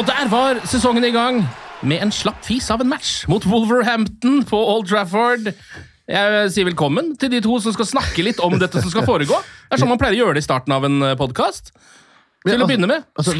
Og der var sesongen i gang med en slapp fis av en match mot Wolverhampton på Old Trafford. Jeg sier velkommen til de to som skal snakke litt om dette som skal foregå. Det er sånn man pleier å gjøre det i starten av en podkast. Til å begynne med, Altså,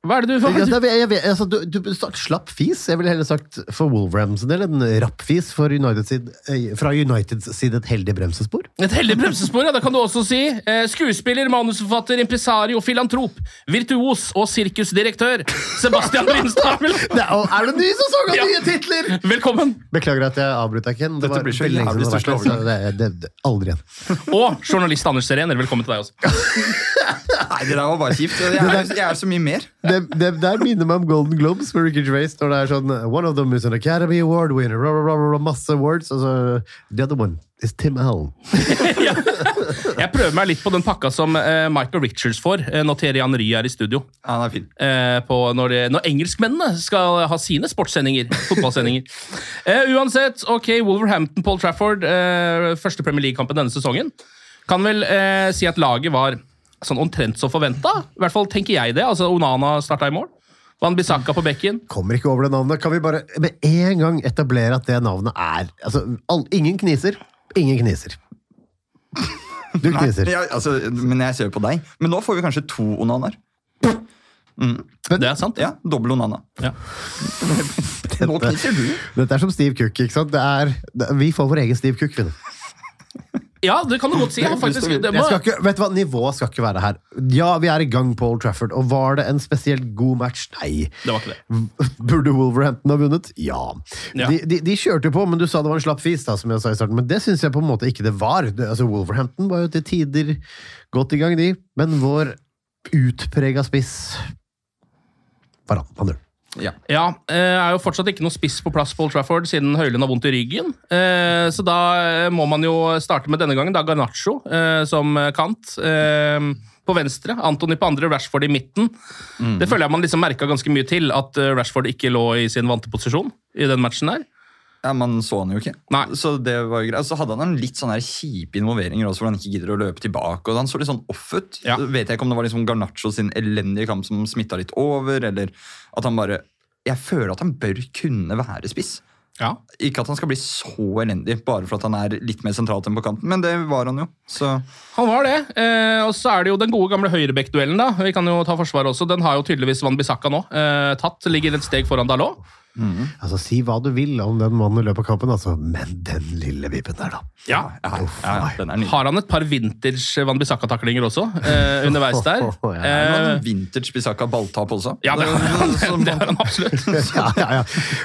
hva er det du jeg, får? jeg, jeg, altså, du, du sagt slapp fis. Jeg ville heller sagt for Wolverhampton del en rappfis for United side, eh, fra Uniteds side et heldig bremsespor. Et heldig bremsespor, ja, det kan du også si. Eh, skuespiller, manusforfatter, impresario, filantrop, virtuos og sirkusdirektør Sebastian Det er, er det ny sesong og Ja. nye titler?! Velkommen! Beklager at jeg avbrøt deg, Ken. Det Dette var blir så jævlig det, det, Aldri igjen. Og journalist Anders Serener, velkommen til deg også. Nei, det der var bare kjipt. Jeg er, jeg er så mye mer. Det, det der minner meg om Golden Globes med Ricky Gervais. Når det er sånn One of them is an Academy Award winner. Blah, blah, blah, masse awards. Og så The other one is Tim Allen. ja. Jeg prøver meg litt på den pakka som uh, Michael Richards får uh, når Thierry Henry er i studio. Ja, han er fin. Uh, på når, de, når engelskmennene skal ha sine sportssendinger. Fotballsendinger. Eh, uansett, ok, Wolverhampton, Paul Trafford, eh, første Premier League-kampen denne sesongen. Kan vel si at laget var sånn omtrent som forventa. I hvert fall tenker jeg det. altså Onana starta i mål. Van Bissaka på bekken. Kommer ikke over det navnet. Kan vi bare med en gang etablere at det navnet er altså, all, Ingen kniser. Ingen kniser. Du Nei, jeg, altså, men jeg ser jo på deg. Men nå får vi kanskje to onaner. Det er sant. Ja, Dobbel onana. Ja. Nå kniser du. Dette er som Steve Cook. ikke sant? Det er, det, vi får vår egen Steve Cook. vi nå. Ja, det kan du godt si. Ja, faktisk, det må, ikke, vet du hva, Nivået skal ikke være her. Ja, vi er i gang på Old Trafford. Og var det en spesielt god match? Nei. det var ikke det. Burde Wolverhampton ha vunnet? Ja. Ja. De, de, de kjørte på, men du sa det var en slapp fis. da, som jeg sa i starten, Men det syns jeg på en måte ikke det var. Det, altså, Wolverhampton var jo til tider godt i gang, de. Men vår utprega spiss var han dør. Ja. Ja, eh, er jo fortsatt ikke noe spiss på plass Old Trafford siden Høylund har vondt i ryggen. Eh, Så da eh, må man jo starte med denne gangen da Garnaccio som kant. På venstre, Antony på andre, Rashford i midten. Det føler jeg man liksom merka ganske mye til, at Rashford ikke lå i sin vante posisjon i den matchen der. Ja, Man så han jo ikke. Nei. Så det var jo greit. Så hadde han en litt sånn kjipe involveringer også, hvor han ikke gidder å løpe tilbake. og Han så litt sånn off ut. Ja. Vet jeg ikke om det var liksom Garnaccio sin elendige kamp som smitta litt over, eller at han bare Jeg føler at han bør kunne være spiss. Ja. Ikke at han skal bli så elendig bare for at han er litt mer sentralt enn på kanten, men det var han jo. Så Han var det. Eh, og så er det jo den gode gamle høyrebekkduellen, da. Vi kan jo ta forsvaret også. Den har jo tydeligvis Van Bissaka nå eh, tatt. Ligger et steg foran Dalot. Altså, Si hva du vil om den mannen i løpet av kampen, altså, men den lille vippen der, da. Ja. ja, ja, ja. Har han et par vintage Van Bissaka-taklinger også eh, underveis der? Oh, oh, ja. Eh, han vintage Bissaka balltap også. ja, det har han, det har han absolutt. ja, ja, ja.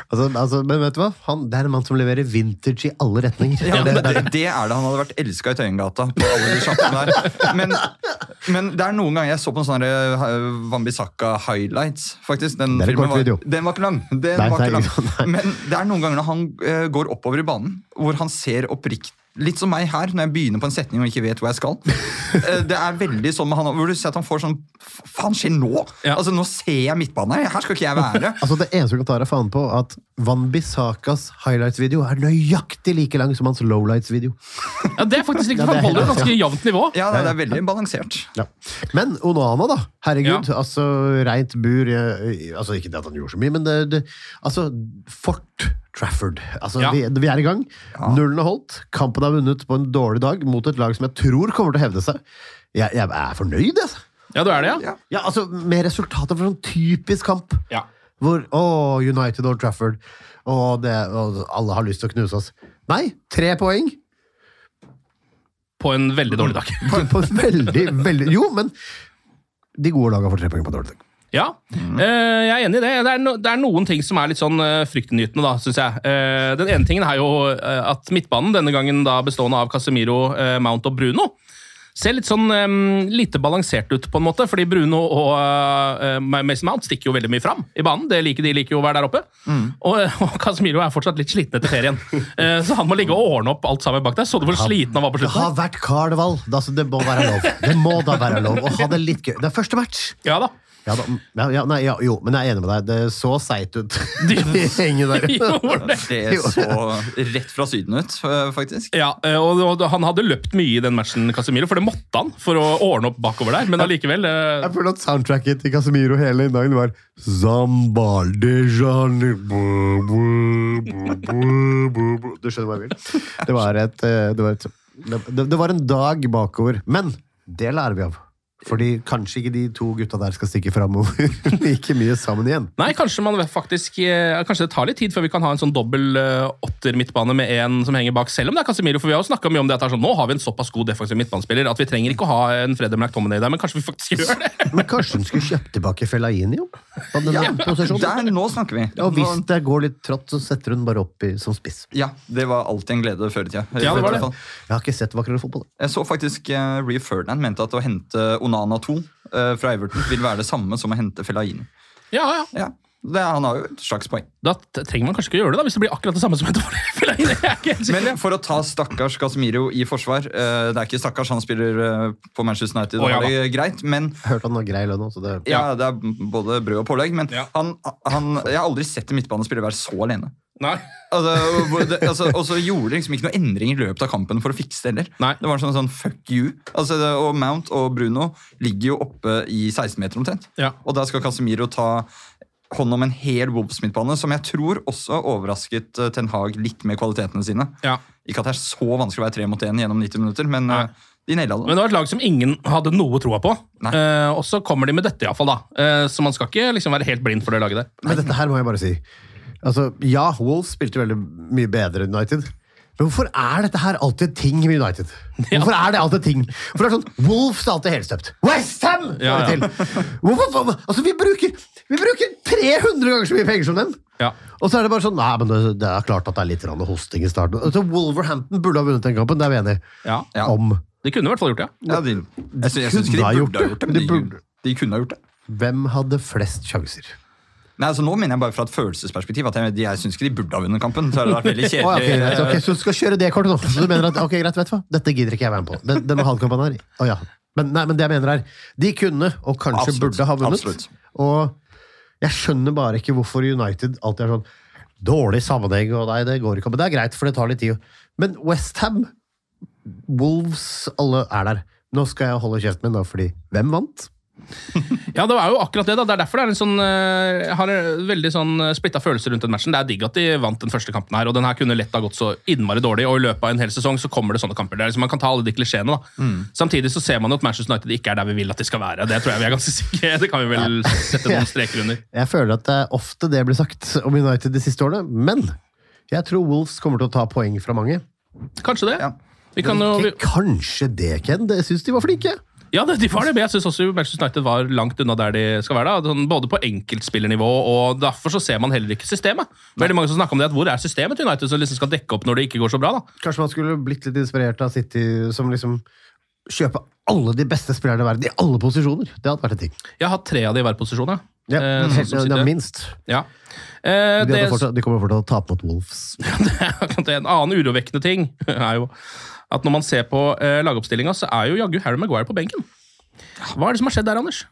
Altså, altså, men vet du hva? Han, det er en mann som leverer vintage i alle retninger. Ja, det, det, det, er det. Han hadde vært elska i Tøyengata. på alle de sjappene der. Men, men det er noen ganger jeg så på en sånn Van Bissaka highlights. faktisk. Den, filmen. Var, den var ikke lang. Den Nei, var sånn, nei. Men det er noen ganger når han eh, går oppover i banen, hvor han ser oppriktig Litt som meg her, når jeg begynner på en setning og ikke vet hvor jeg skal. Eh, Det er veldig sånn med han, hvor du ser at han får sånn faen skjer nå? Altså, Nå ser jeg midtbanen her. Her skal ikke jeg være. Altså Det eneste du kan ta deg faen på, at Van Bissakas highlights-video er nøyaktig like lang som hans lowlights-video. Ja, Det er faktisk riktig, for det han holder et ganske jevnt nivå. Ja, det er veldig balansert. Ja. Men Onana, da. Herregud. altså Reint bur jeg, altså Ikke det at han gjorde så mye, men det, det Altså, Fort Trafford. Altså, Ja. vi, vi er i gang. Nullen er holdt. Kampen er vunnet på en dårlig dag mot et lag som jeg tror kommer til å hevde seg. Jeg, jeg er fornøyd, altså. Ja, du er det, ja? Ja, altså Med resultatet for sånn typisk kamp. Ja. Hvor Å, United og Trafford. Og, det, og alle har lyst til å knuse oss. Nei, tre poeng. På en veldig dårlig dag. På, på en veldig, veldig Jo, men de gode lagene får tre poeng på en dårlig dag. Ja, mm. jeg er enig i det. Det er, no, det er noen ting som er litt sånn uh, fryktinngytende, da, syns jeg. Eh, den ene tingen er jo eh, at midtbanen, denne gangen da bestående av Casemiro, eh, Mount og Bruno, ser litt sånn um, lite balansert ut, på en måte. Fordi Bruno og uh, Mason Mount stikker jo veldig mye fram i banen. Det liker de liker jo å være der oppe. Og, og Casemiro er fortsatt litt sliten etter ferien. Eh, så han må ligge og ordne opp alt sammen bak der. Så du hvor sliten han var på Det har vært karneval. Det, altså, det må være lov. Det må da være lov å ha det litt gøy. Det er første match. Ja da. Ja, da, ja, ja, nei, ja, jo, men jeg er enig med deg. Det så seigt ut. De henger der. Det. Det så rett fra Syden ut, eh, faktisk. Ja, eh, og og Han hadde løpt mye i den matchen, Casemiro, for det måtte han for å ordne opp bakover der. Men allikevel eh, Jeg føler at soundtracket til Casemiro hele dagen var Zambal de Jane. Du skjønner hva jeg vil? Det var et, eh, det var et det, det var en dag bakover. Men det lærer vi av. Fordi kanskje ikke de to gutta der skal stikke framover like mye sammen igjen. Nei, kanskje, man faktisk, eh, kanskje det tar litt tid før vi kan ha en sånn dobbel eh, åtter-midtbane med en som henger bak, selv om det er Casemiro. For vi har jo snakket mye om det at det er sånn, nå har vi en såpass god defensiv midtbanespiller at vi trenger ikke å ha en Freddy McTominay der, men kanskje vi faktisk gjør det. Men kanskje hun skulle kjøpt tilbake Fellaini? Jo? Ja, der, nå snakker vi. Ja, og hvis det går litt trått, så setter hun bare opp i, som spiss. Ja, det var alltid en glede før i tida. Ja, det var det. Jeg har ikke sett vakrere fotball. Jeg så faktisk uh, Rio Ferdinand mente at å hente Onana 2 eh, fra Everton vil være det samme som å hente Fellaini. Ja, ja. Ja, det, han har jo et slags poeng. Da trenger man kanskje ikke å gjøre det, da, hvis det blir akkurat det samme som er helt sikker. Men for å ta stakkars Casemiro i forsvar eh, Det er ikke stakkars, han spiller eh, på Manchester United, oh, ja det greit, men Hørte han noe grei lønn også. Det... ja, det er både brød og pålegg. Men Ja. han, han, jeg har aldri sett en midtbanespiller være så alene. Nei. Altså, det, altså, og så gjorde det liksom ikke noe endring i løpet av kampen for å fikse det heller. Nei. Det var sånn, sånn fuck you. Altså, det, og Mount og Bruno ligger jo oppe i 16-meter omtrent. Ja. Og da skal Casemiro ta hånd om en hel Wolfsmith-bane, som jeg tror også overrasket eh, Ten Hag litt med kvalitetene sine. Ja. Ikke at det er så vanskelig å være tre mot én gjennom 90 minutter, men Nei. eh, de naila Men det. det var et lag som ingen hadde noe troa på. Eh, og så kommer de med dette, iallfall. Eh, så man skal ikke liksom være helt blind for det laget der. Men dette her må jeg bare si. Altså, ja, Wolves spilte veldig mye bedre enn United. Men hvorfor er dette her alltid ting med United? Hvorfor er det alltid ting? For det er sånn, Wolves er alltid helstøpt. Westham! Ja, ja. Hvorfor, altså, vi bruker, vi bruker 300 ganger så mye penger som dem! Ja. Og så er det bare sånn, nei, men det, det er klart at det er litt hosting i starten. Altså, Wolverhampton burde ha vunnet den kampen, det er vi enige Ja. Ja. om. De kunne i hvert fall gjort det. Ja, de, jeg, sy- jeg syns ikke de burde ha gjort det, men De de, burde. de kunne ha gjort det. Hvem hadde flest sjanser? Nei, altså Nå mener jeg bare fra et følelsesperspektiv. at Jeg, jeg syns ikke de burde ha vunnet kampen. Så det vært veldig Å, ja, ok, okay, så du skal kjøre det kortet nå? Så du mener at, ok, greit, vet du hva? Dette gidder ikke jeg være med på. Den, denne halvkampen her. Oh, ja. men, nei, men det jeg mener er, de kunne, og kanskje Absolutt, burde ha vunnet. absolutt. Og jeg skjønner bare ikke hvorfor United alltid er sånn dårlig sammenheng, og nei, det går ikke. Men det er greit, for det tar litt tid. Men Westham, Wolves, alle er der. Nå skal jeg holde kjeften min, da, fordi hvem vant? Ja, det var jo akkurat det. da. Det er derfor det er en sånn, eh, jeg har en veldig sånn splitta følelse rundt den matchen. Det er digg at de vant den første kampen her, og den her kunne lett ha gått så innmari dårlig. Og i løpet av en hel sesong så kommer det sånne kamper. Det liksom, man kan ta alle de klisjeene, da. Samtidig så ser man jo at Manchester United ikke er der vi vil at de skal være. Det tror jeg vi er ganske sikre Det kan vi vel sette noen streker under. Jeg føler at det er ofte det blir sagt om United de siste årene, men jeg tror Wolves kommer til å ta poeng fra mange. Kanskje det. Ja. Vi kan jo, kanskje det, Ken. Jeg syns de var flinke. Ja, det- de var det, men jeg syns også Manchester United var langt unna der de skal være. da. Sånn, både på enkeltspillernivå, og derfor så ser man heller ikke systemet. Veldig mange som snakker om det, at Hvor er systemet til United som liksom skal dekke opp når det ikke går så bra? da? Kanskje man skulle blitt litt inspirert av City, som liksom kjøper alle de beste spillerne i verden i alle posisjoner. Det hadde vært en ting. Jeg har hatt tre av de i hver posisjon. Ja. Ja, Eh, helt, sånn ja, minst. Ja. Eh, De, det, fortsatt, de kommer fortsatt til å tape mot Wolves. det er en annen urovekkende ting er jo at når man ser på eh, lagoppstillinga, så er jo jaggu Harry Maguire på benken. Hva er det som har skjedd der, Anders?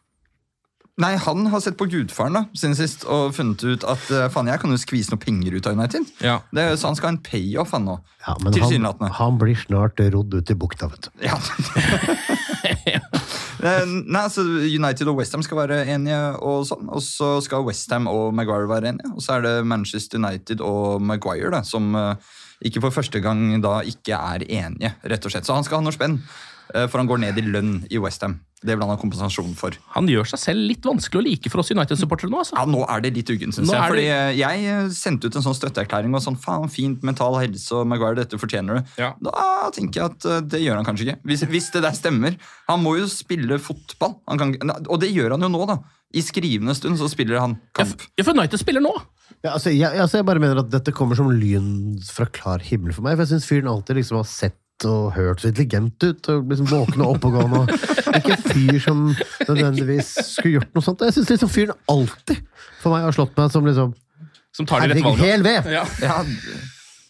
Nei, Han har sett på Gudfaren da, siden sist og funnet ut at eh, faen, jeg kan jo skvise noe penger ut av United. Ja. Det, er- så han skal ha en payoff, han nå. Ja, men han, han blir snart rodd ut i bukta, vet du. Ja. Eh, Nei, altså United og Westham skal være enige, og sånn. Og så skal Westham og Maguire være enige. Og så er det Manchester United og Maguire da, som eh, ikke for første gang da ikke er enige, rett og slett. Så han skal ha noe spenn, eh, for han går ned i lønn i Westham. Det vil han ha kompensasjon for. Han gjør seg selv litt vanskelig å like for oss United-supportere nå. altså. Ja, Nå er det litt uggen, syns jeg. Fordi det- eh, jeg eh, sendte ut en sånn støtteerklæring og sånn faen, fint mental helse og Maguire, dette fortjener du. Ja. Da tenker jeg at det gjør han kanskje ikke. Hvis, hvis det der stemmer. Han må jo spille fotball. Han kan, og det gjør han jo nå, da. I skrivende stund så spiller han kamp. Ja, for United spiller nå! Ja, altså, jeg, altså, jeg bare mener at dette kommer som lyn fra klar himmel for meg. For jeg syns fyren alltid liksom har sett og hørt så intelligent ut. og liksom Våken og oppegående. og Ikke en fyr som nødvendigvis skulle gjort noe sånt. Jeg syns liksom fyren alltid for meg har slått meg som liksom Som tar de rette valgene. hel ved! Ja. Ja,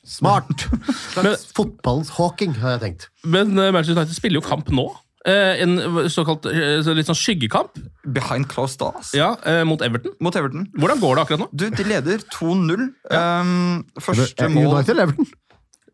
Smart! Slags fotballens Hawking, har jeg tenkt. Men eh, Manchester United spiller jo kamp nå. Eh, en såkalt eh, litt sånn skyggekamp Behind closed doors. ja, eh, mot Everton. Mot Everton. Hvordan går det akkurat nå? Du, De leder 2-0. Um, første det mål United Everton?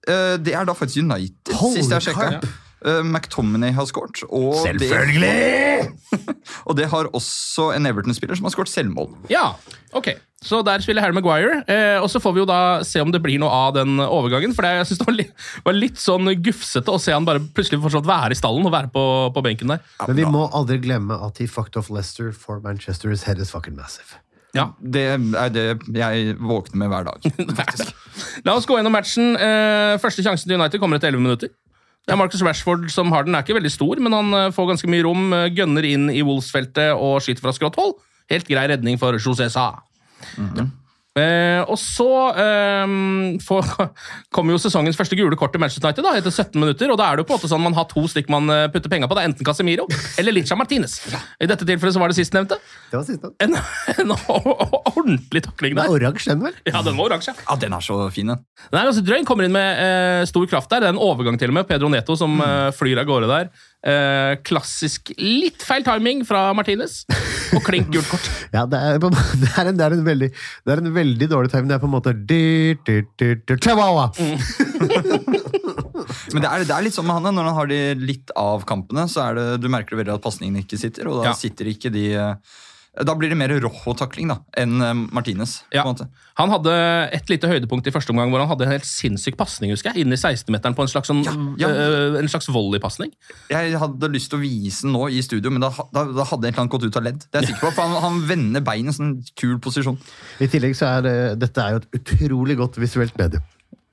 Eh, Det er da faktisk United, Holy sist jeg sjekka. Uh, McTominay har skåret. Selvfølgelig! Det, og det har også en Everton-spiller som har skåret selvmål. Ja, ok. Så der spiller Harry Maguire. Eh, og så får vi jo da se om det blir noe av den overgangen. For det, jeg synes det var litt, var litt sånn gufsete å se han bare plutselig fortsatt være i stallen og være på, på benken der. Men vi må aldri glemme at he fucked off Leicester for Manchester's head is fucking massive. Ja. Det er det jeg våkner med hver dag. La oss gå gjennom matchen. Eh, første sjansen til United kommer etter 11 minutter. Det er Marcus Rashford som har den. er ikke veldig stor, men han eh, får ganske mye rom. eh, Gønner inn i Wolves-feltet og skyter fra skrått hold. Helt grei redning for José Sa. Eh, og så eh, får, kommer jo sesongens første gule kort til Manchester United da, etter 17 minutter. og Da er det jo på en måte sånn man har to stykk man eh, putter penger på. Det er enten Casemiro eller Licha Martinez. I dette tilfellet så var det sistnevnte. Det var siste. En, en ordentlig takling Det er der. oransje, den vel? Ja, den var oransje. Ja, den er så fin, den. Den er ganske drøy. Kommer inn med eh, stor kraft der. Det er en overgang til og med. Pedro Neto som mm. flyr av gårde der. Eh, klassisk litt feil timing fra Martinez. Og klink gult kort. Ja, det er, det er, en, det er, en, veldig, det er en veldig dårlig timing. Det er på en måte Chihuahua! Men det er, det er litt sånn med han, når han har de litt av kampene, så er det, du merker det veldig at pasningene ikke sitter, og da Ja. sitter ikke de eh, Da blir det mer Rojo-takling da, enn eh, Martinez. Ja. Han hadde et lite høydepunkt i første omgang hvor han hadde en helt sinnssyk pasning husker jeg, inn i 16-meteren på en slags, sånn, ja. ja. en slags volleypasning. Jeg hadde lyst til å vise den nå i studio, men da, da, da hadde en eller annet gått ut av ledd. Det er jeg sikker på, for Han, han vender beinet i en sånn kul posisjon. I tillegg så er det, dette er jo et utrolig godt visuelt medium.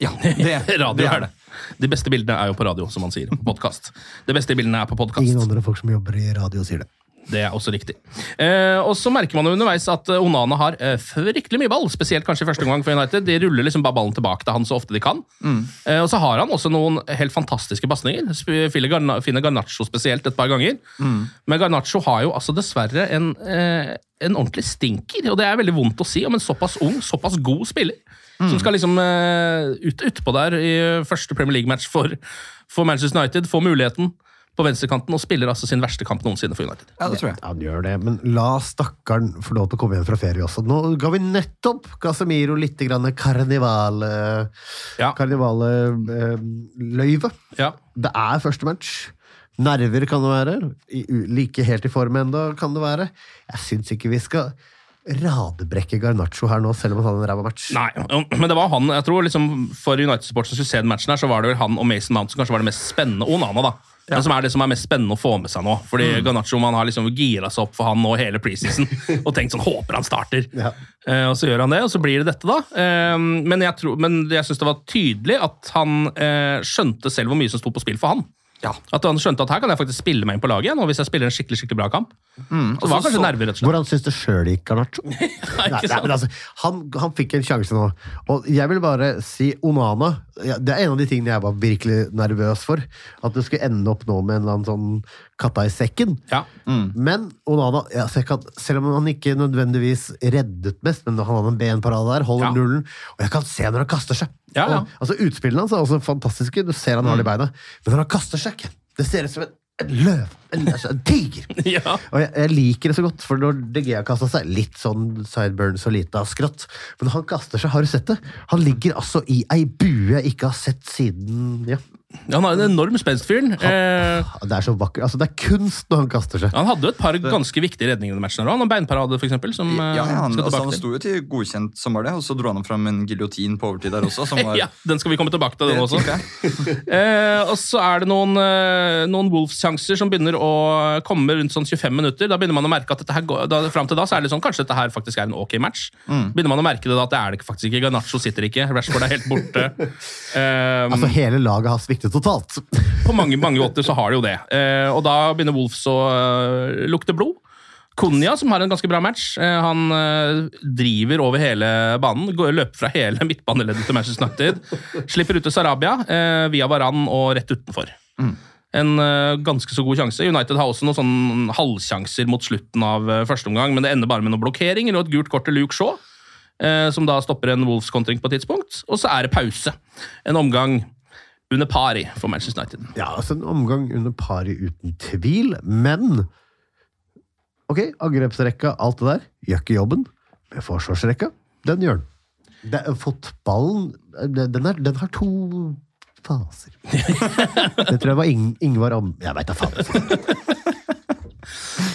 Ja, det, Radio det er det. De beste bildene er jo på radio, som man sier. Podcast. De beste bildene er på Ingen podkast. andre folk som jobber i radio sier det. Det er også riktig. Eh, og så merker man jo underveis at eh, Onana har eh, fryktelig mye ball, spesielt kanskje i første omgang for United. De ruller liksom bare ballen tilbake til han så ofte de kan. Eh, og så har han også noen helt fantastiske pasninger. Finner Garnaccio spesielt et par ganger. Men Garnaccio har jo altså dessverre en, eh, en ordentlig stinker, og det er veldig vondt å si om en såpass ung, såpass god spiller. Som skal liksom eh, ut utpå der i første Premier League-match for, for Manchester United, få muligheten på venstrekanten og spiller altså sin verste kamp noensinne for United. Ja, det tror jeg. Ja, han gjør det, men la stakkaren få lov til å komme hjem fra ferie også. Nå ga vi nettopp Casemiro litt grann karnivale... Ja. Karnivale-løyve. Ja. Det er første match. Nerver kan det være. I, like helt i form ennå kan det være. Jeg syns ikke vi skal radebrekke Garnaccio her nå, selv om han hadde en ræva match. Nei, men det var han, jeg tror liksom For United Sports som skulle se den matchen, her, så var det vel han og Mason Mount som kanskje var det mest spennende. Og Onana, da. Men som er det som er mest spennende å få med seg nå. Fordi Garnaccio man har liksom gira seg opp for han nå hele preseason og tenkt sånn Håper han starter. Ja. Eh, og så gjør han det, og så blir det dette, da. Eh, men jeg, tror- men jeg syns det var tydelig at han eh, skjønte selv hvor mye som sto på spill for han. Ja. At han skjønte at her kan jeg faktisk spille meg inn på laget igjen, og hvis jeg spiller en skikkelig skikkelig bra kamp. Mm, Så det var kanskje nerver, rett og slett. Hvordan syns du sjøl gikk, Garnaccio? Nei, Nei, altså, han, han fikk en sjanse nå. Og jeg vil bare si Onana ja, Det er en av de tingene jeg var virkelig nervøs for. At det skulle ende opp nå med en eller annen sånn katta i sekken. Ja. Men Onana, ja, kan, selv om han ikke nødvendigvis reddet mest, men han hadde en benparade der, holder nullen, og jeg kan se når han kaster seg. Ja, ja. Og, altså Utspillene hans er også fantastiske, du ser han har det i beina, men når han kaster seg, det ser ut som en, en løv, en, altså, en tiger. ja. Og jeg, jeg liker det så godt, for når De Gea kasta seg, litt sånn sideburns og lite av skrått, men når han kaster seg, har du sett det? Han ligger altså i ei bue jeg ikke har sett siden ja. Han har en enorm spenst, fyren. Eh, Det er så vakkert. Altså, det er kunst når han kaster seg. han hadde jo et par ganske viktige redninger i den matchen. Han har beinparade, for eksempel, som eh, Ja, han, skal altså, han sto jo til godkjent som var det, og så dro han fram en giljotin på overtid der også. Som var, Ja, den skal vi komme tilbake til, den også. Eh, og så er det noen, eh, noen Wolves-sjanser som begynner å komme rundt sånn 25 minutter. Da begynner man å merke at dette her går, da, Frem til da så er det sånn, kanskje dette her faktisk er en ok match. Mm. Begynner man å merke det da, at det er det faktisk ikke. Garnaccio sitter ikke, Rashford er helt borte. Eh, Altså, hele laget har sviktet totalt. på mange mange måter så har det jo det. Eh, og da begynner Wolves å eh, lukte blod. Konya, som har en ganske bra match, eh, han driver over hele banen. Går, løper fra hele midtbaneleddet til Manchester United. Slipper ut til Sarabia via Varan og rett utenfor. En eh, ganske så god sjanse. United har også noen sånn halvsjanser mot slutten av første omgang, men det ender bare med noen blokkeringer og et gult kort til Luke Shaw, eh, som da stopper en Wolves-kontring på et tidspunkt. Og så er det pause. En omgang under pari for Manchester United. Ja, altså En omgang under pari uten tvil, men Ok, angrepsrekka, alt det der, gjør ikke jobben. Men forsvarsrekka, den gjør den. Det, fotballen, den, er, den har to faser. det tror jeg var Ing, Ingvar Am... Jeg veit da faen.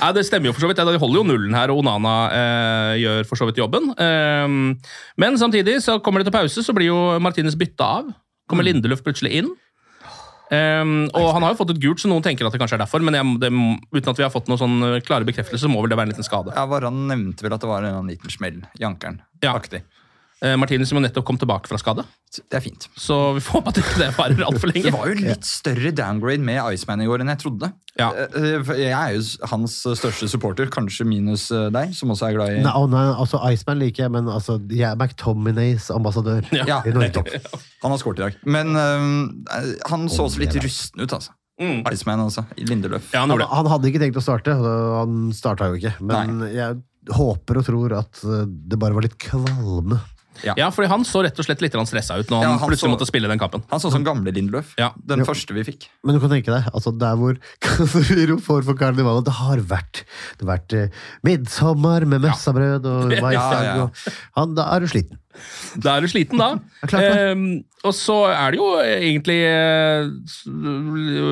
Ja, Det stemmer jo for så vidt. De holder jo nullen her, og Onana eh, gjør for så vidt jobben. Ehm, men samtidig så kommer det til pause, så blir jo Martinez bytta av. Kommer Lindeløf plutselig inn. Um, og han har jo fått et gult, så noen tenker at det kanskje er derfor. Men jeg, det, uten at vi har fått noen sånn klare bekreftelser, så må vel det være en liten skade. Ja, Varan nevnte vel at det var en liten smell i ankelen. Ja. Aktig. Eh, Martinez som nettopp kom tilbake fra skade. Det er fint. Så vi får håpe at ikke det varer altfor lenge. Det var jo litt større downgrade med Iceman i går enn jeg trodde. Ja. Eh, Jeg er jo hans største supporter, kanskje minus eh, deg, som også er glad i Nei, nei, altså Iceman liker jeg, men altså, jeg er McTominays ambassadør Ja, i Norge. Ja. Han har skåret i dag. Men um, han så også litt rusten ut, altså. Mm. Iceman, altså. I Lindeløf. Ja, han Han, han hadde ikke tenkt å starte, og han starta jo ikke. Men jeg håper og tror at eh, det bare var litt kvalme. Ja, fordi han så rett og slett litt stressa ut når han, Ja, han plutselig så- måtte spille den kampen. Han så ut som gamle Lindeløf. Ja. Den Jo. første vi fikk. Men du kan tenke deg, altså der hvor Casemiro får for karnevalet, det har vært det har vært eh, midtsommer med messabrød og Ja, maisdag, ja, ja. og han, Da er du sliten. Da er du sliten, da. Ja. Ehm, og så er det jo egentlig eh,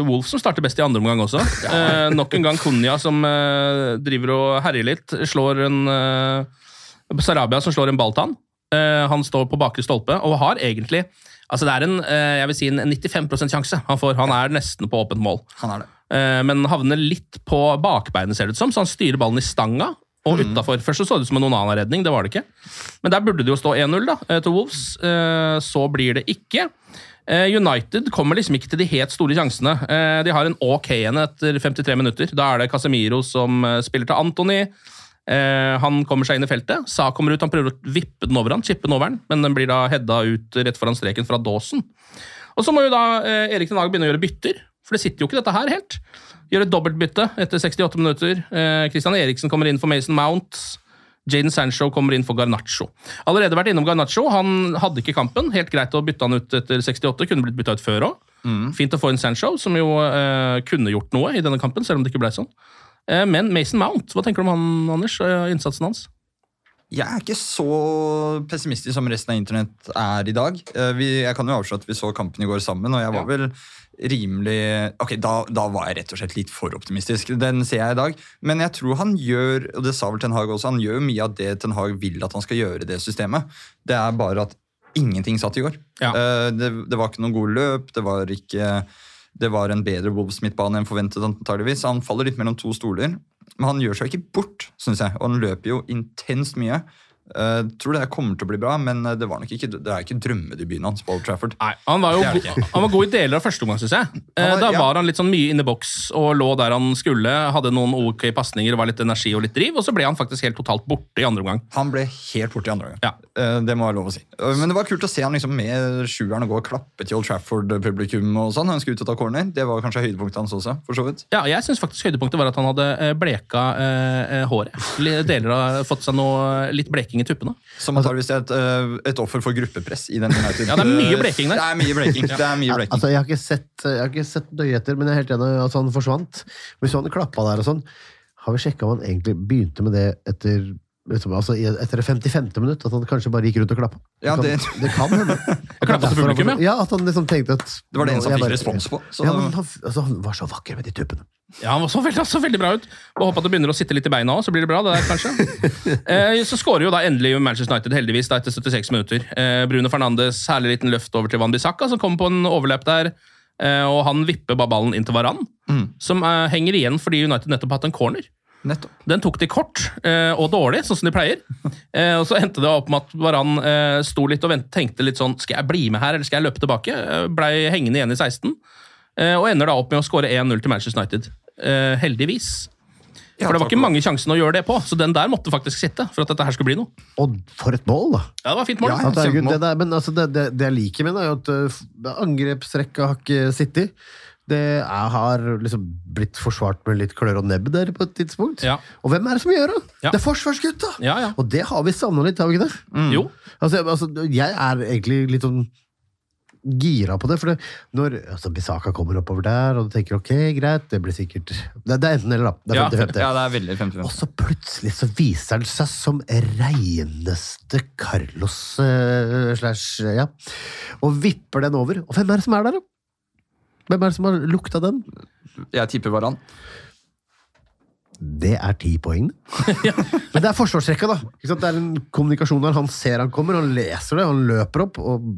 Wolf som starter best i andre omgang også. Eh, nok en gang Konya som eh, driver og herjer litt. Slår en eh, Sarabia som slår en ball til han. Eh, han står på bakre stolpe og har egentlig Altså Det er en eh, jeg vil si en 95% sjanse han får. Han er nesten på åpent mål. Han er det. Eh, men havner litt på bakbeinet, ser det ut som, så han styrer ballen i stanga. Og Mm. utenfor. Først så, så det ut som en Onana-redning, det var det ikke. Men der burde det jo stå 1-0 da, til Wolves. Så blir det ikke. United kommer liksom ikke til de helt store sjansene. De har en ok en etter 53 minutter. Da er det Casemiro som spiller til Antony. Eh, Han kommer seg inn i feltet. Sa kommer ut, han prøver å vippe den over han, chippe den over han, men den blir da hedda ut rett foran streken fra dåsen. Og så må jo da eh, Erik den Hag begynne å gjøre bytter, for det sitter jo ikke dette her helt. Gjør et dobbeltbytte etter 68 minutter. Eh, Christian Eriksen kommer inn for Mason Mount. Jaden Sancho kommer inn for Garnaccio. Allerede vært innom Garnaccio. Han hadde ikke kampen. Helt greit å bytte han ut etter 68. Kunne blitt bytta ut før òg. Fint å få inn Sancho, som jo eh, kunne gjort noe i denne kampen, selv om det ikke ble sånn. Eh, men Mason Mount, hva tenker du om han, Anders? og Innsatsen hans? Jeg er ikke så pessimistisk som resten av internett er i dag. Eh, Vi, jeg kan jo avsløre at vi så kampen i går sammen, og jeg var vel rimelig Ok, da, da var jeg rett og slett litt for optimistisk. Den ser jeg i dag. Men jeg tror han gjør, og det sa vel Ten Hag også, han gjør mye av det Ten Hag vil at han skal gjøre i det systemet. Det er bare at ingenting satt i går. Ja. Eh, Det, det var ikke noen gode løp, det var ikke det var en bedre Wolves midtbane enn forventet. antageligvis. Han faller litt mellom to stoler, men han gjør seg ikke bort, synes jeg. Og han løper jo intenst mye. Eh, tror det kommer til å bli bra, men eh, det, var nok ikke, det er ikke drømmedebuten hans på Old Trafford. Nei, han var jo han var god i deler av første omgang, syns jeg. Uh, da ja. var han litt sånn mye inne i boks og lå der han skulle. Hadde noen ok pasninger, var litt energi og litt driv, og så ble han faktisk helt totalt borte i andre omgang. Han ble helt borte i andre omgang, Ja. uh, Det må være lov å si. Men det var kult å se han liksom med sjueren og gå og klappe til Old Trafford-publikum. og sånn. Han skulle ut og ta corner. Det var kanskje høydepunktet hans også. for så vidt. Ja, jeg syns faktisk høydepunktet var at han hadde bleka håret. Deler av fått seg noe litt bleking i tuppene. Som antageligvis er et, eh, et offer for gruppepress i den United. Ja, det er mye bleking der. Det er mye bleking. Det er mye bleking. Altså, jeg har ikke sett, jeg har ikke sett nøye etter, men jeg er helt enig i at han forsvant. Hvis han klappa der og sånn, har vi sjekka om han egentlig begynte med det etter liksom, altså, etter det 55. minutt? At han kanskje bare gikk rundt og klappa? Ja, kan, det- det kan hende. klappa til publikum, ja. ja. At han liksom tenkte at Det var det eneste han fikk respons på. Så Ja, men han, altså, han var så vakker med de tuppene. Ja, Han så veldig, så veldig bra ut. Og Håper at det begynner å sitte litt i beina òg, så blir det bra. det der kanskje. eh, så skårer jo da endelig Manchester United, heldigvis, da etter 76 minutter. Eh, Bruno Fernandes herlig liten løft over til Van Bissaka, som kommer på en overløp der. Eh, og han vipper bare ballen inn til Varan, Mm. som eh, henger igjen fordi United nettopp har hatt en corner. nettopp. Den tok de kort eh, og dårlig, sånn som de pleier. Eh, og så endte det opp med at Varan sto litt og vent, tenkte litt sånn Skal jeg bli med her, eller skal jeg løpe tilbake? Blei hengende igjen i 16. Eh, og ender da opp med å skåre 1-0 til Manchester United. Eh, heldigvis. Ja, For det var ikke mange sjansene å gjøre det på, så den der måtte faktisk sitte. for at dette her skulle bli noe. Og for et mål, da! Ja, det var fint mål. Ja, det, er, det der, men altså, det, det, det jeg liker med det, er at uh, angrepsrekka har ikke sittet. Det er, har liksom blitt forsvart med litt klør og nebb der på et tidspunkt. Ja. Og hvem er det som gjør det? Ja. Det er forsvarsgutta! Ja, ja. Og det har vi savna litt, har vi ikke det? Jo. Altså, altså, jeg er egentlig litt sånn gira på det, for det, når altså, Bisaka kommer oppover der, og du tenker ok, greit, det blir sikkert Det, det er enten eller, da. Det er 50-50. Ja, det er veldig 50 Og så plutselig så viser han seg som reineste Carlos uh, slash ja, og vipper den over. Og hvem er det som er der, da? Hvem er det som har lukta den? Jeg tipper Varan. Det er ti poeng. Men det er forsvarsrekka, da. Det er en kommunikasjon der. Han ser han kommer, han leser det, han løper opp og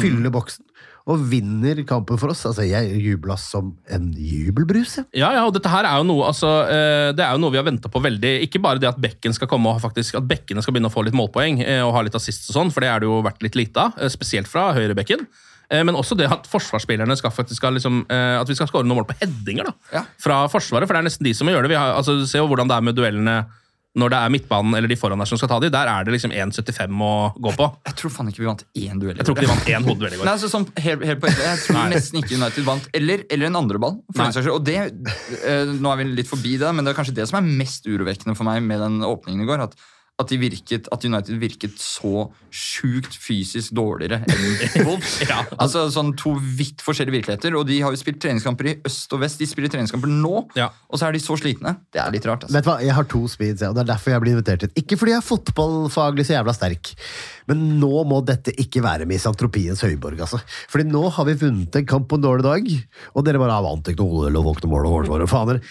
fyller boksen. Og vinner kampen for oss. Altså, Jeg jubla som en jubelbrus. Ja, ja, og dette her er jo noe altså, eh, det er jo noe vi har venta på veldig. Ikke bare det at bekken skal komme og faktisk, at bekkene skal begynne å få litt målpoeng eh, og ha litt assist og sånn, for det er det jo vært litt lite av, eh, spesielt fra høyrebekken. Eh, Men også det at forsvarsspillerne skal faktisk ha liksom, eh, at vi skal skåre noen mål på headinger da, Ja. fra Forsvaret. For det er nesten de som må gjøre det. Vi har, altså, se jo hvordan det er med duellene når det er midtbanen eller de foran der som skal ta de. Der er det liksom 1,75 å gå på. Jeg tror faen ikke vi vant én duell. i Jeg tror ikke går. de vant én hodeduell i Nei, går. altså sånn, helt, helt på ekte, Jeg tror nesten ikke United vant. Eller, eller en andre ball. For Nei. den saks skyld. Og det, eh, Nå er vi litt forbi det, men det er kanskje det som er mest urovekkende for meg med den åpningen i går. At, at, de virket, at United virket så sjukt fysisk dårligere enn Wolves. Ja. Altså sånn To vidt forskjellige virkeligheter. Og de har jo spilt treningskamper i øst og vest. De spiller treningskamper nå, Ja. og så er de så slitne. Det er litt rart. altså. Vet du hva, Jeg har to speeds, ja, og det er derfor jeg blir invitert hit. Ikke fordi jeg er fotballfaglig så jævla sterk, men nå må dette ikke være misantropiens høyborg. altså. Fordi nå har vi vunnet en kamp på en dårlig dag, og dere bare har vant ikke noe hodeduell og våkne mål og hårsår og faen.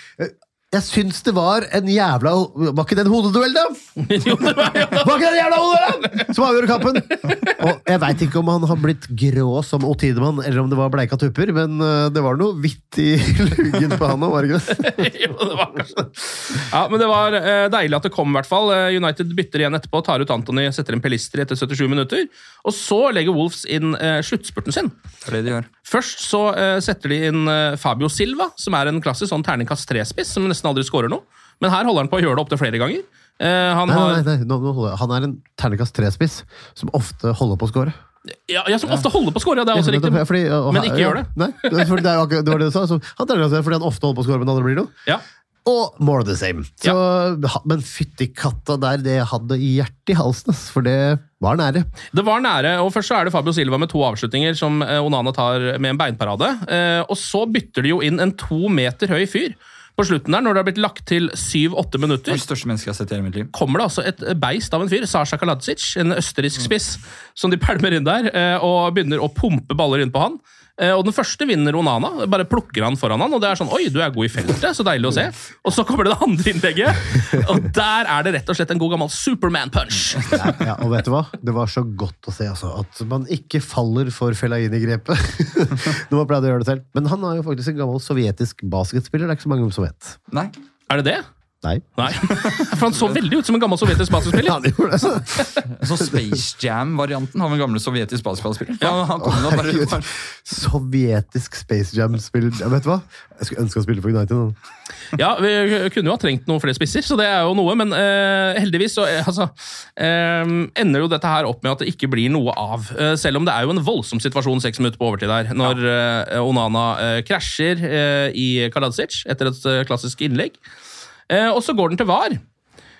Jeg syns det var en jævla Var ikke det en hodeduell, da? Jo, det var jo Var ikke det en jævla hodeduell som avgjorde kampen? Og jeg veit ikke om han har blitt grå som Otidemann, eller om det var bleika tupper, men øh, det var noe hvitt i luggen på han òg, var det ikke det? jo, det var kanskje. Ja, men det var eh, deilig at det kom, i hvert fall. Eh, United bytter igjen etterpå, tar ut Anthony, setter inn Pelistri etter 77 minutter. Og så legger Wolves inn eh, sluttspurten sin. Det er det de gjør. Først så eh, setter de inn eh, Fabio Silva, som er en klassisk sånn terningkast tre-spiss, som nesten aldri skårer noe. Men her holder han på å gjøre det opptil flere ganger. Eh, han Nei, har nei, nei, nå. Han er en terningkast tre-spiss som ofte holder på å skåre. Ja, ja, som ofte holder på å skåre, ja, det er også riktig. Fordi, og- Men ikke ja, gjør det. Nei, fordi det, akkurat- det var det du sa. Så, han terningkast fordi han ofte holder på å skåre, men aldri blir noe. Ja. Og more the same. Så, Men fytti katta der, det hadde hjertet i halsen, for det var nære. Det var nære, og først så er det Fabio Silva med to avslutninger som eh, Onana tar med en beinparade. Eh, og så bytter de jo inn en to meter høy fyr på slutten der, når det har blitt lagt til syv-åtte minutter. er det største mennesket jeg har sett i mitt liv. kommer det altså et beist av en fyr, Sasha Kaladzic, en østerriksk spiss, som de pælmer inn der eh, og begynner å pumpe baller inn på han. Eh, Og Den første vinner Onana. Bare plukker han foran han, og det er sånn Oi, du er god i feltet, så deilig å se. Og så kommer det det andre innlegget, og der er det rett og slett en god gammel Superman-punch. Ja, ja, og vet du hva? Det var så godt å se altså, at man ikke faller for Felaini-grepet. Når man pleide å gjøre det selv. Men han er jo faktisk en gammel sovjetisk basketspiller. Det er ikke så mange som vet. Nei, Er det det? Nei. Nei. For han så veldig ut som en gammel sovjetisk basketspiller. Ja, det gjorde det. Så Space Jam-varianten av en gammel sovjetisk basketballspiller. Ja, han kom bare, bare Sovjetisk Space Jam-spiller. Ja, Vet du hva? Jeg skulle ønske å spille for United. Ja, vi kunne jo ha trengt noen flere spisser, så det er jo noe. Men uh, heldigvis så uh, altså, uh, ender jo dette her opp med at det ikke blir noe av. Selv om det er jo en voldsom situasjon seks minutter på overtid der, når Onana krasjer i Kaladzic etter et klassisk innlegg. Eh, og så går den til VAR.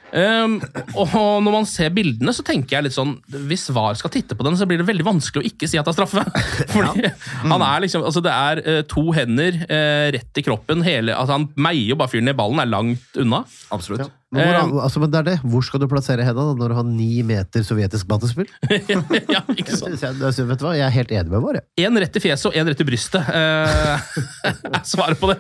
Um, og når man ser bildene, så tenker jeg litt sånn Hvis VAR skal titte på den, så blir det veldig vanskelig å ikke si at det er straffe. Fordi han er liksom Altså, det er uh, to hender uh, rett i kroppen. Hele, altså han meier jo bare fyren ned. Ballen er langt unna. Absolutt. Men, hvor, Eh, altså, men det er det. Hvor skal du plassere Hedda da, når du har ni meter sovjetisk battespill? ja, ikke sant? Jeg, jeg, vet du hva? jeg er helt enig med Vår. Én rett i fjeset og én rett i brystet eh, er svaret på det.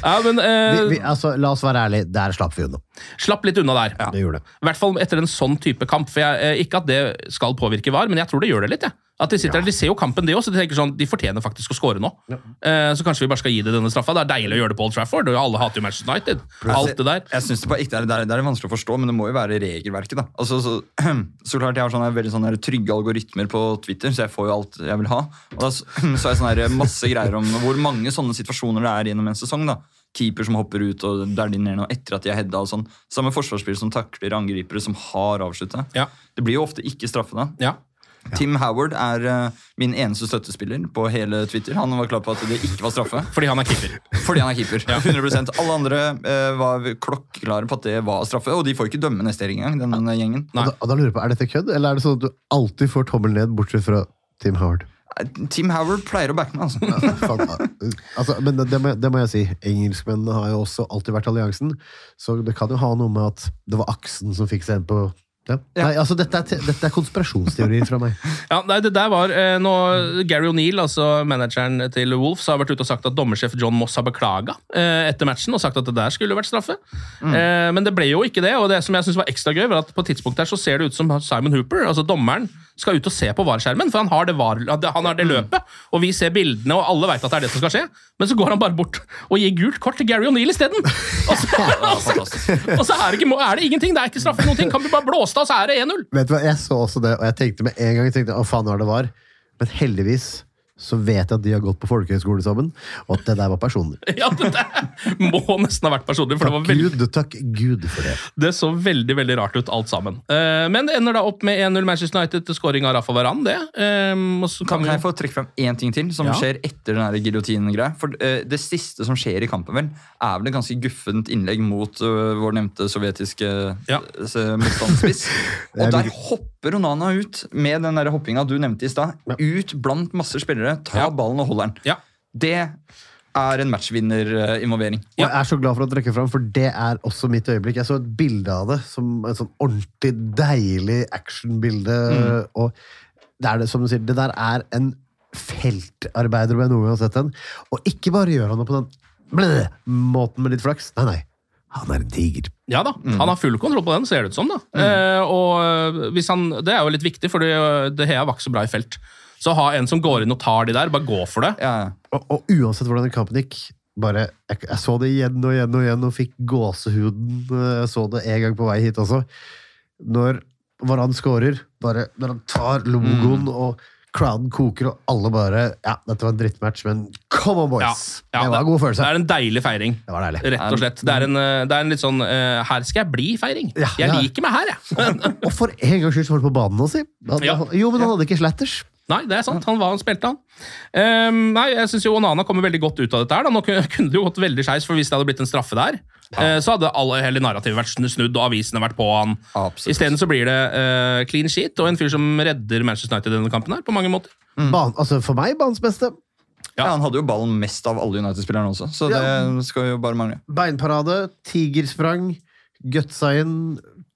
Ja, men eh, Vi, vi, altså, la oss være ærlige, der slapp vi unna. Slapp litt unna der. Det gjorde det. I hvert fall etter en sånn type kamp. For jeg, eh, Ikke at det skal påvirke VAR, men jeg tror det gjør det litt. jeg. At De sitter der, de ser jo kampen, de også, så de tenker sånn, de fortjener faktisk å score nå. Eh, så kanskje vi bare skal gi det denne straffa. Det er deilig å gjøre det på Old Trafford, og alle hater jo Manchester United. Alt det der. Jeg synes det, bare ikke, det, er, det, er, det er vanskelig å forstå, men det må jo være regelverket. da. Altså, så, så klart Jeg har sånne, veldig sånne trygge algoritmer på Twitter, så jeg får jo alt jeg vil ha. Og da så, jeg sånne her masse greier om hvor mange sånne situasjoner det er gjennom en sesong. da. Keeper som hopper ut og derdinerer noe etter at de har hedda. og sånn. Samme forsvarsspiller som takler angripere som har avslutta. Ja. Det blir jo ofte ikke straffe da. Ja. Tim Howard er uh, min eneste støttespiller på hele Twitter. Han var klar på at det ikke var straffe. Fordi han er keeper. Fordi han er keeper. 100% Alle andre uh, var klokkeklare på at det var straffe, og de får ikke dømme neste helg engang. denne gjengen. Og da, og da lurer jeg på, Er dette kødd, eller er det sånn at du alltid får tommel ned, bortsett fra Tim Howard? Tim Howard pleier å backe meg, altså. Faen, altså, men det må, det må jeg si. Engelskmennene har jo også alltid vært alliansen, så det kan jo ha noe med at det var aksen som fikk seg inn på ja. Nei, altså, dette er, te- dette er konspirasjonsteorier fra meg. Ja, nei, det der var eh, nå, Gary O'Neill, altså manageren til Wolves, har vært ute og sagt at dommersjef John Moss har beklaga eh, etter matchen og sagt at det der skulle vært straffe. Eh, men det ble jo ikke det, og det som jeg synes var ekstra gøy, var at på et tidspunkt der så ser det ut som Simon Hooper, altså dommeren, skal ut og se på VAR-skjermen, for han har det, VAR, han har det løpet, og vi ser bildene, og alle veit at det er det som skal skje, men så går han bare bort og gir gult kort til Gary O'Neill isteden! Og, så- og, så- og så er det, ikke, er det ingenting, det er ikke straffe noen ting, kan du bare blåse av, så er det 1-0! Vet du hva, Jeg så også det, og jeg tenkte med en gang jeg tenkte, å faen hva det var. Men heldigvis så vet jeg at de har gått på folkehøyskole sammen, og at det der var personer. Ja, det der må nesten ha vært personlig, for det var Takk veldig Gud, takk Gud for det. Det så veldig veldig rart ut, alt sammen. Uh, men det ender da opp med 1-0 Manchester United til scoring av Rafa Varan. det. Um, og så Kan kan vi jeg få trekke frem én ting til som Ja. skjer etter den her giljotinen-greia? For uh, Det siste som skjer i kampen, vel, er vel et ganske guffent innlegg mot uh, vår nevnte sovjetiske Ja. motstandsspiss. Er Og der mye- hopper Onana ut med den der hoppinga du nevnte i stad. Ut blant masse spillere, ta Ja. ballen og holder den. Ja. Det er en matchvinnerinvolvering. Ja. jeg er så glad for å trekke fram, for det er også mitt øyeblikk. Jeg så et bilde av det, som et sånn ordentlig deilig actionbilde. Og det er det, som du sier, det der er en feltarbeider, om jeg noen gang har sett den. Og ikke bare gjør han det på den blæ, måten med litt flaks. Nei, nei. Han er en tiger. Ja da, han har full kontroll på den, ser det ut som. da. Eh, og eh, hvis han, Det er jo litt viktig, for det har var så bra i felt. Så ha en som går inn og tar de der, bare gå for det. Ja, Og, og uansett hvordan kampen gikk, bare, jeg, jeg så det igjen og igjen og igjen og fikk gåsehuden. Jeg så det en gang på vei hit også. Når Varan scorer, bare når han tar logoen og crowden koker, og alle bare Ja, dette var en drittmatch, men come on, boys! Ja, ja, det var en god følelse. Det er en deilig feiring. Det var deilig. Rett og slett. Det er en, eh, det er en litt sånn uh, Her skal jeg bli-feiring. Ja, jeg ja. liker meg her, jeg. Og for en gangs skyld så var du på banen nå, si. Ja. Jo, men han hadde ikke slatters. Nei, det er sant. Han var, han spilte, han. Um, nei, jeg synes jo Onana kommer veldig godt ut av dette. her. Da. Nå kunne det jo gått veldig skeis, for hvis det hadde blitt en straffe der, eh, så hadde alle, hele narrativet vært snudd, og avisene vært på han. Isteden så blir det uh, clean sheet og en fyr som redder Manchester United i denne kampen her, på mange måter. Ban, altså, for meg, banens beste. Ja, Han hadde jo ballen mest av alle United-spillerne også, så det skal jo bare mangle. Beinparade, tigersprang, gutsa inn.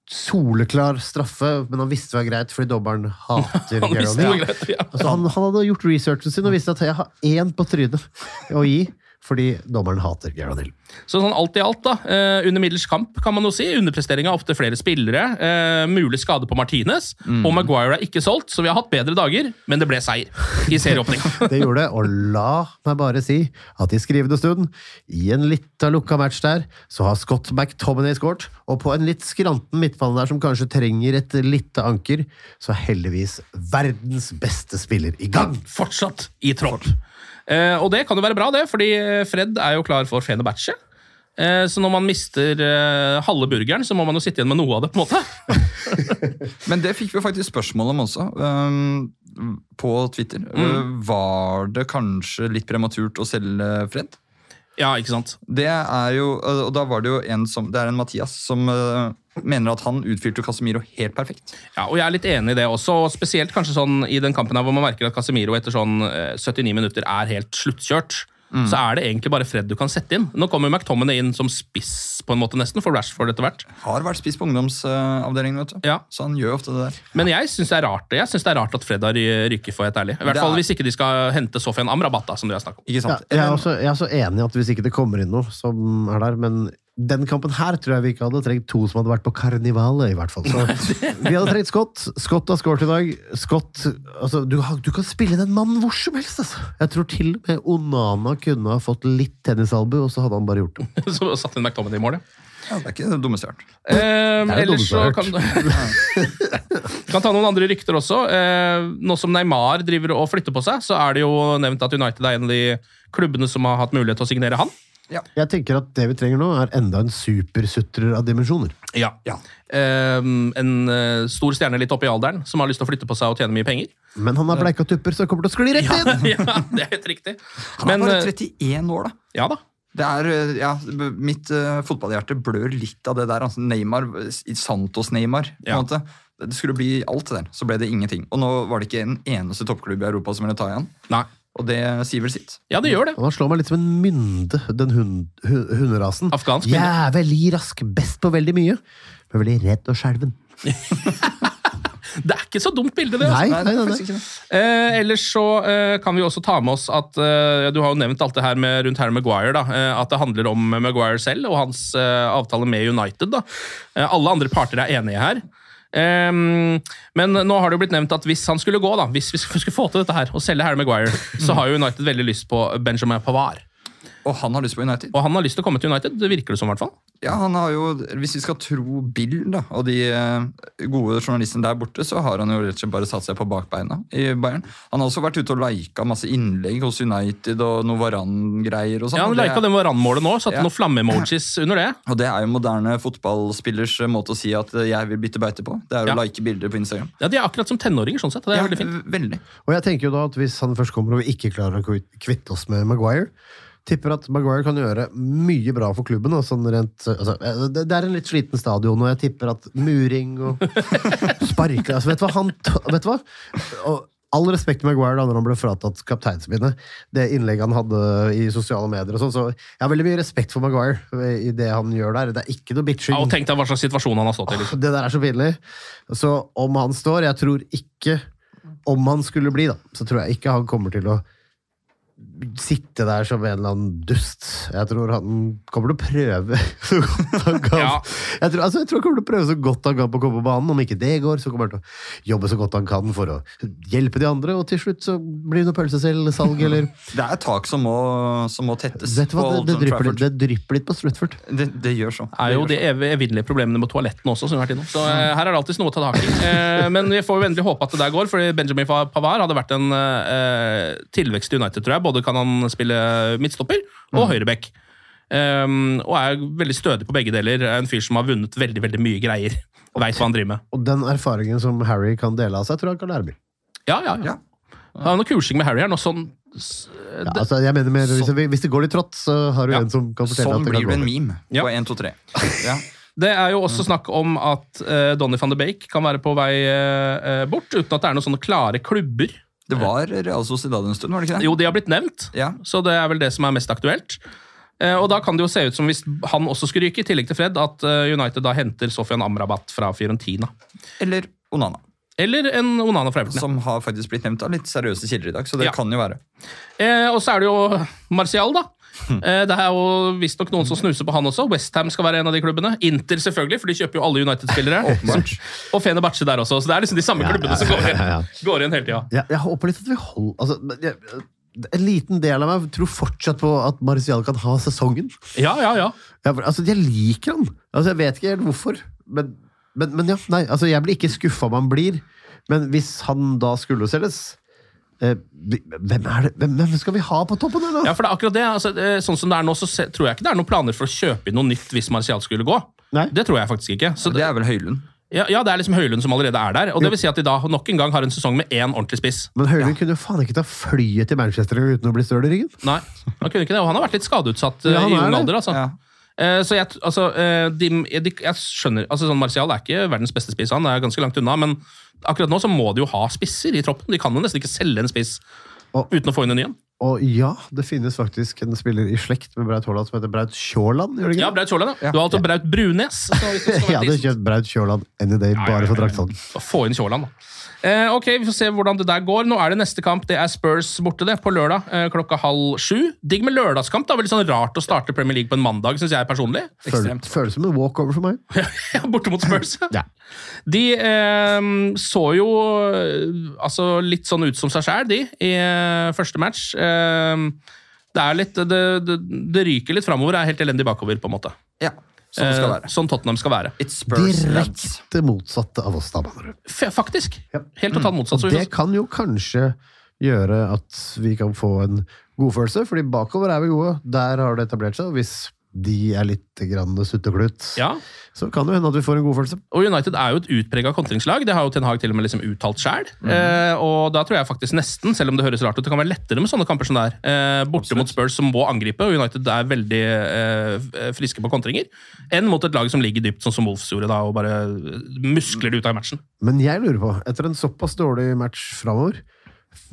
Soleklar straffe, men han visste det var greit fordi dommeren hater Han greit, ja. Altså, han, han hadde gjort researchen sin og visste at jeg har én på trynet å gi. Fordi dommeren hater Gerard Hill. Så sånn alt i alt, da. Eh, under middels kamp, kan man jo si. Underprestering av ofte flere spillere. Eh, mulig skade på Martinez. Og Maguire er ikke solgt, så vi har hatt bedre dager, men det ble seier i serieåpninga. Det gjorde det, og la meg bare si at i skrivende stund, i en lita lukka match der, så har Scott McTominay skåret, og på en litt skranten midtbane der som kanskje trenger et lite anker, så er heldigvis verdens beste spiller i gang! Fortsatt i tropp. Eh, og det kan jo være bra, det, fordi Fred er jo klar for Fenerbahçe. Eh, så når man mister eh, halve burgeren, så må man jo sitte igjen med noe av det. på en måte. Men det fikk vi faktisk spørsmål om også, um, på Twitter. Mm. Var det kanskje litt prematurt å selge Fred? Ja, ikke sant? Det er jo, og da var det jo en som, det er en Mathias som mener at han utfylte Casemiro helt perfekt. Ja, og jeg er litt enig i det også, og spesielt kanskje sånn i den kampen her hvor man merker at Casemiro etter sånn eh, 79 minutter er helt sluttkjørt. Så er det egentlig bare Fred du kan sette inn. Nå kommer McTominay inn som spiss på en måte nesten for Rashford etter hvert. Har vært spiss på ungdomsavdelingen, vet du. Ja. Så han gjør ofte det der. Men jeg syns det er rart Jeg synes det er rart at Fred har ry- ryket, for helt ærlig. I hvert fall er- hvis ikke de skal hente Sofian Amrabat, da, som du har snakket om. Ikke Ja, sant? jeg, er også, jeg er også enig i at hvis ikke det kommer inn noe som er der, men den kampen her tror jeg vi ikke hadde trengt to som hadde vært på karnivalet, i hvert fall. Så vi hadde trengt Scott. Scott har skåret i dag. Scott, altså, du, du kan spille den mannen hvor som helst, altså. Jeg tror til og med Onana kunne ha fått litt tennisalbu, og så hadde han bare gjort det. Så satt inn McTominay i mål, ja. ja, det er ikke det dummeste jeg har hørt. Eh, er ellers så kan du Kan ta noen andre rykter også. Eh, nå som Neymar driver og flytter på seg, så er det jo nevnt at United er en av de klubbene som har hatt mulighet til å signere han. Jeg tenker at det vi trenger nå, er enda en supersutrer av dimensjoner. Ja. Ja. Um, en uh, stor stjerne litt oppe i alderen som har lyst til å flytte på seg og tjene mye penger. Men han har bleika tupper, så det kommer til å skli rett Ja, inn! ja det er helt riktig. Han er Men, bare eh, 31 år, da. ja da. Det er, eh, ja, Mitt uh, fotballhjerte blør litt av det der. Altså Neymar, eh, Santos-Neymar. på en Ja. måte. Det skulle bli alt det der, så ble det ingenting. Og nå var det ikke en eneste toppklubb i Europa som ville ta igjen. Nei. Og det sier vel sitt. Ja, det gjør det. Og han slår meg litt som en mynde, den hund, hu- hunderasen. Afghansk mynde. Jævlig rask, best på veldig mye, men veldig redd og skjelven. Det er ikke så dumt bilde, det. altså. Nei, Nei, nei. Eh, ellers så eh, kan vi også ta med oss at eh, Du har jo nevnt alt det her med, rundt Harry Maguire. Da, eh, at det handler om Maguire selv og hans eh, avtale med United. Da. Eh, alle andre parter er enige her. Ehm, men nå har det jo blitt nevnt at hvis han skulle gå, da, hvis vi skulle få til dette her, og selge Harry Maguire, så har jo United veldig lyst på Benjamin Pavard. Og han har lyst på United. Og han har lyst til å komme til United, det virker det som. i hvert fall. Ja, han har jo, Hvis vi skal tro Bill da, og de eh, gode journalistene der borte, så har han jo rett og slett bare satt seg på bakbeina i Bayern. Han har også vært ute og lika masse innlegg hos United og noe Varan-greier. og sånt. Ja, Han lika det Varan-målet nå, satte Ja. noen flamme-emojis under det. Og det er jo moderne fotballspillers eh, måte å si at eh, jeg vil bytte beite på. Det er å Ja. like bilder på Instagram. Ja, De er akkurat som tenåringer, sånn sett. og Det er Ja, veldig fint. veldig. Og jeg tenker jo da at hvis han først kommer og vi ikke klarer å kvitte oss med Maguire, tipper at Maguire kan gjøre mye bra for klubben. Sånn rent, altså, det det er en litt sliten stadion, og jeg tipper at muring og sparker altså, vet, du hva, han, vet du hva? Og all respekt til Maguire da når han ble fratatt kapteinsminnet. det innlegget han hadde i sosiale medier og sånn, så jeg har veldig mye respekt for Maguire i det han gjør der. Det er ikke noe bitching. Ja, og Tenk deg hva slags situasjon han har stått i. liksom. Det der er så pinlig. Så om han står Jeg tror ikke Om han skulle bli, da, så tror jeg ikke han kommer til å sitte der som en eller annen dust. Jeg tror han kommer til å prøve så godt han kan. Ja. Jeg, tror, altså, jeg tror han kommer til å prøve så godt han kan på å komme på banen. Om ikke det går, så kommer han til å jobbe så godt han kan for å hjelpe de andre, og til slutt så blir det noe pølseselgsalg, eller Det er tak som må, som må tettes. Vet du hva, på det, det, drypper litt, det drypper litt på Strutford. Det, det gjør så. er jo Det de evinnelige problemene med toalettene også. som vi har vært innom. Så eh, her er det alltid noe å ta tak i. Eh, men vi får jo endelig håpe at det der går, fordi Benjamin Pavard hadde vært en eh, tilvekst i United, tror jeg. Både kan han spille midtstopper og høyreback. Um, og er veldig stødig på begge deler. Er En fyr som har vunnet veldig veldig mye greier. Og veit hva han driver med. Og den erfaringen som Harry kan dele av seg, tror jeg han kan lære mye. Ja, ja, ja. Ja. Han har noe kursing med Harry her nå. Sånn, Ja, altså, jeg mener mer, hvis, det, hvis det går litt trått, så har du Ja. en som kan fortelle Sånn at det kan blir kan det gå en meme Ja. på 1, 2, 3. Ja. det er jo også snakk om at uh, Donny van de Bake kan være på vei eh, bort, uten at det er noen sånne klare klubber. Det var Real Sociedad en stund, var det ikke det? Jo, de har blitt nevnt, Ja. så det er vel det som er mest aktuelt. Eh, og da kan det jo se ut som hvis han også skulle ryke, i tillegg til Fred, at eh, United da henter Sofian Amrabat fra Fiorentina. Eller Onana, Eller en Onana fra Everton. som har faktisk blitt nevnt av litt seriøse kilder i dag. Så det Ja. kan jo være. Eh, og så er det jo Martial, da. Eh, Det er jo visstnok noen som snuser på han også. Westham skal være en av de klubbene. Inter selvfølgelig, for de kjøper jo alle United-spillere. Og Fenerbahçe der også. Så det er liksom de samme klubbene ja, som går ja, igjen, ja, ja. går igjen hele tida. Jeg, jeg håper litt at vi holder altså, jeg, En liten del av meg tror fortsatt på at Marcial kan ha sesongen. Ja, ja, ja. Ja, altså, jeg liker han. Altså, jeg vet ikke helt hvorfor. Men, men, men ja, nei, altså, jeg blir ikke skuffa om han blir. Men hvis han da skulle selges hvem, er det, hvem, skal vi ha på toppen da? Ja, for det er akkurat det. Altså, eh, sånn som det er nå, så tror jeg ikke det er noen planer for å kjøpe inn noe nytt hvis Martial skulle gå. Nei. Det tror jeg faktisk ikke. Så Det er vel Høylund. ja, ja, det er liksom Høylund som allerede er der. Og det vil si at de da nok en gang har en sesong med én ordentlig spiss. Men Høylund kunne jo faen ikke ta flyet til Manchester uten å bli støl i ryggen. Nei, han kunne ikke det. Og han har vært litt skadeutsatt eh, Ja, i er ung alder, altså. Eh, Så jeg, altså, eh, de, de, jeg skjønner altså sånn Martial er ikke verdens beste spiss, han er ganske langt unna. Men akkurat nå så må de jo ha spisser i troppen. De kan jo nesten ikke selge en spiss uten å få inn en ny en. Og ja, det finnes faktisk en spiller i slekt med Braut Haaland som heter Braut ikke? Ja, Braut Kjåland, ja. Du har altså Braut Brunes. Jeg hadde kjøpt Braut Tjåland any day, bare for draktsalg. Så Få inn Kjåland, da. Eh, ok, Vi får se hvordan det der går. Nå er det neste kamp. Det er Spurs borte det, på lørdag eh, klokka halv sju. Digg med lørdagskamp. da, Veldig sånn rart å starte Premier League på en mandag, syns jeg personlig. Føles, føles som en walkover for meg. Ja, Borte mot Spurs. Ja. De eh, så jo eh, altså litt sånn ut som seg sjæl, de, i eh, første match. Eh, det er litt Det, det, det ryker litt framover, er helt elendig bakover, på en måte. Ja, sånn det skal Eh, være. Sånn Tottenham skal være. Direkte motsatte av oss, da. faktisk. Helt totalt motsatt. Og Så vi det får- kan jo kanskje gjøre at vi kan få en godfølelse, fordi bakover er vi gode. Der har det etablert seg. og Hvis de er litt grann sutteklut, Ja. så kan det hende at vi får en god følelse. Og United er jo et utprega kontringslag. Det har jo Ten Hag til og med liksom uttalt sjøl. Mm. Eh, og da tror jeg faktisk nesten, selv om det høres rart ut, det kan være lettere med sånne kamper som det er. Eh, borte mot Spurs som må angripe, og United er veldig eh, friske på kontringer. Enn mot et lag som ligger dypt, sånn som Wolfs gjorde da, og bare muskler det ut av matchen. Men jeg lurer på, etter en såpass dårlig match framover,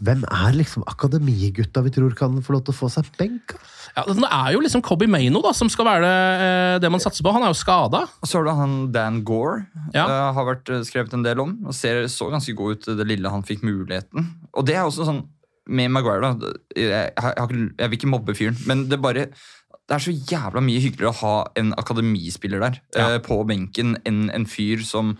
hvem er liksom akademigutta vi tror kan få lov til å få seg benk? Ja, det er jo liksom Cobby Maino da, som skal være det, eh, det man satser på. Han er jo skada. Og så har du han Dan Gore. Ja. eh, har vært eh, skrevet en del om. og ser Så ganske god ut det lille han fikk muligheten. Og det er også sånn med Maguire, da. Jeg, jeg, jeg vil ikke mobbe fyren, men det bare det er så jævla mye hyggeligere å ha en akademispiller der eh, på benken enn en fyr som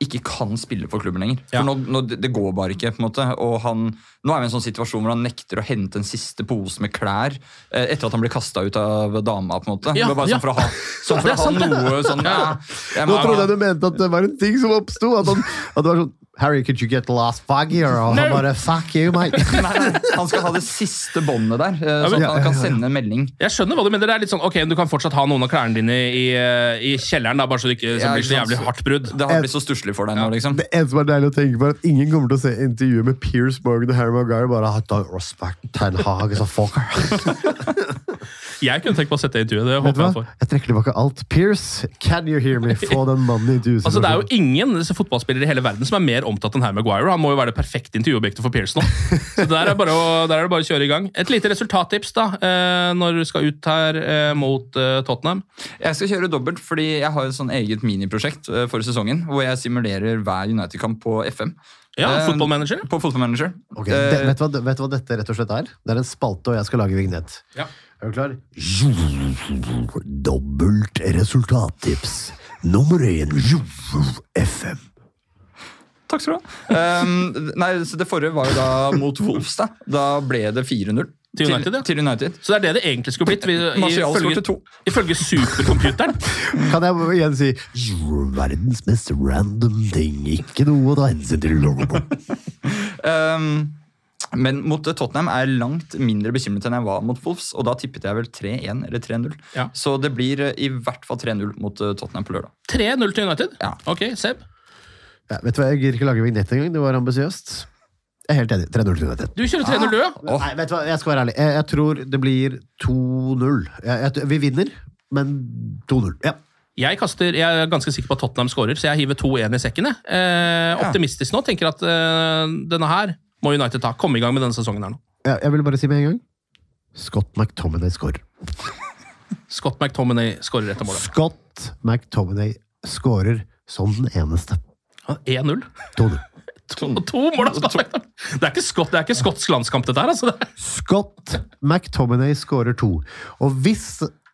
ikke kan spille for klubben lenger. For nå, nå, det går bare ikke. på en måte Og han, Nå er vi i en sånn situasjon hvor han nekter å hente en siste pose med klær eh, etter at han blir kasta ut av dama. på en måte Ja, bare ja. sånn for å ha, sånn for å ha noe sånn ja, jeg Nå trodde jeg du mente at det var en ting som oppsto. At, han- at det var sånn Harry, could you get the last faggy? Or no. han bare fuck you, mate. Nei, nei, Han skal ha det siste båndet der, så sånn men- at han kan sende en melding. Jeg skjønner hva du mener. Det er litt sånn, ok, Du kan fortsatt ha noen av klærne dine i, eh, i kjelleren, da, bare så det ikke så Ja, blir så jævlig hardt brudd. Det har blitt så stusslig for deg nå, liksom. Det eneste som er deilig å tenke på, er at ingen kommer til å se intervjuet med Piers Morgan og Harry Maguire. Bare I don't respect Ten Hag as a fucker. Jeg kunne tenkt på å sette det intervjuet. det håper jeg for. Jeg trekker tilbake alt. Pierce, can you hear me? Få den mannen i intervjuet. Altså, Det er jo ingen disse fotballspillere i hele verden som er mer omtatt enn her Maguire. Han må jo være det perfekte intervjuobjektet for Pierce nå. Så der er, bare å, der er det bare å kjøre i gang. Et lite resultattips da, eh, når du skal ut her eh, mot eh, Tottenham. Jeg skal kjøre dobbelt, fordi jeg har et sånn eget miniprosjekt for sesongen, hvor jeg simulerer hver United-kamp på FM. Ja, Fotballmanager. På Fotballmanager. Okay. Det, vet, du hva, vet du hva dette rett og slett er? Det er en spalte, og jeg skal lage vignett. Ja. Er du klar? Dobbelt resultattips. Nummer én FM. Takk skal du ha. Um, nei, så Det forrige var jo da mot Wolfs Da Da ble det 4-0. Til United, ja. til United. Så det er det det egentlig skulle blitt. Ifølge, ifølge supercomputeren. Kan jeg igjen si verdens mest random ting. Ikke noe å ta hensyn til. Um, men mot Tottenham er jeg langt mindre bekymret enn jeg var mot Wolfs. Og da tippet jeg vel 3-1 eller 3-0. Ja. Så det blir eh, i hvert fall 3-0 mot eh, Tottenham på lørdag. 3-0 til United? Ja. Ok, Seb. Ja, vet du hva, Jeg gidder ikke lage vignett engang. Det var ambisiøst. Jeg er helt enig. 3-0 til United. Du kjører 3-0, du, ja? Nei, vet du hva, jeg skal være ærlig. Jeg, jeg tror det blir 2-0. Jeg- jeg- Vi vinner, men 2-0. Ja. Jeg, kaster, jeg er ganske sikker på at Tottenham skårer, så jeg hiver 2-1 i sekken. Eh, optimistisk nå. Tenker at eh, denne her må United ta. Komme i gang med denne sesongen her nå. Jeg, jeg vil bare si med en gang Scott McTominay scorer. Scott McTominay skårer etter målet. Scott McTominay scorer som den eneste. 1-0. 2-0. To. To mål av Scott McTominay! Det er ikke, Scott, det er ikke skotsk landskamp, dette her. altså. Scott McTominay skårer to. Og hvis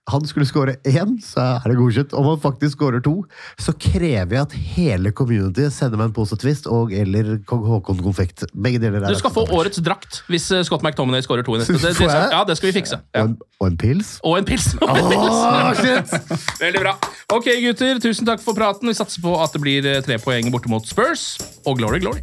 han skulle skåre én, så er det godkjent. Om han faktisk skårer to, så krever jeg at hele community sender meg en pose Twist og eller Kong Haakon konfekt. Begge deler er Du skal få årets drakt hvis eh, Scott McTominay skårer to i neste. Det, det, ja, det skal vi fikse. Ja. Og, en, og en pils. Og en pils. Og en pils. Veldig bra. Ok, gutter. Tusen takk for praten. Vi satser på at det blir eh, tre poeng borte mot Spurs. Og glory, glory.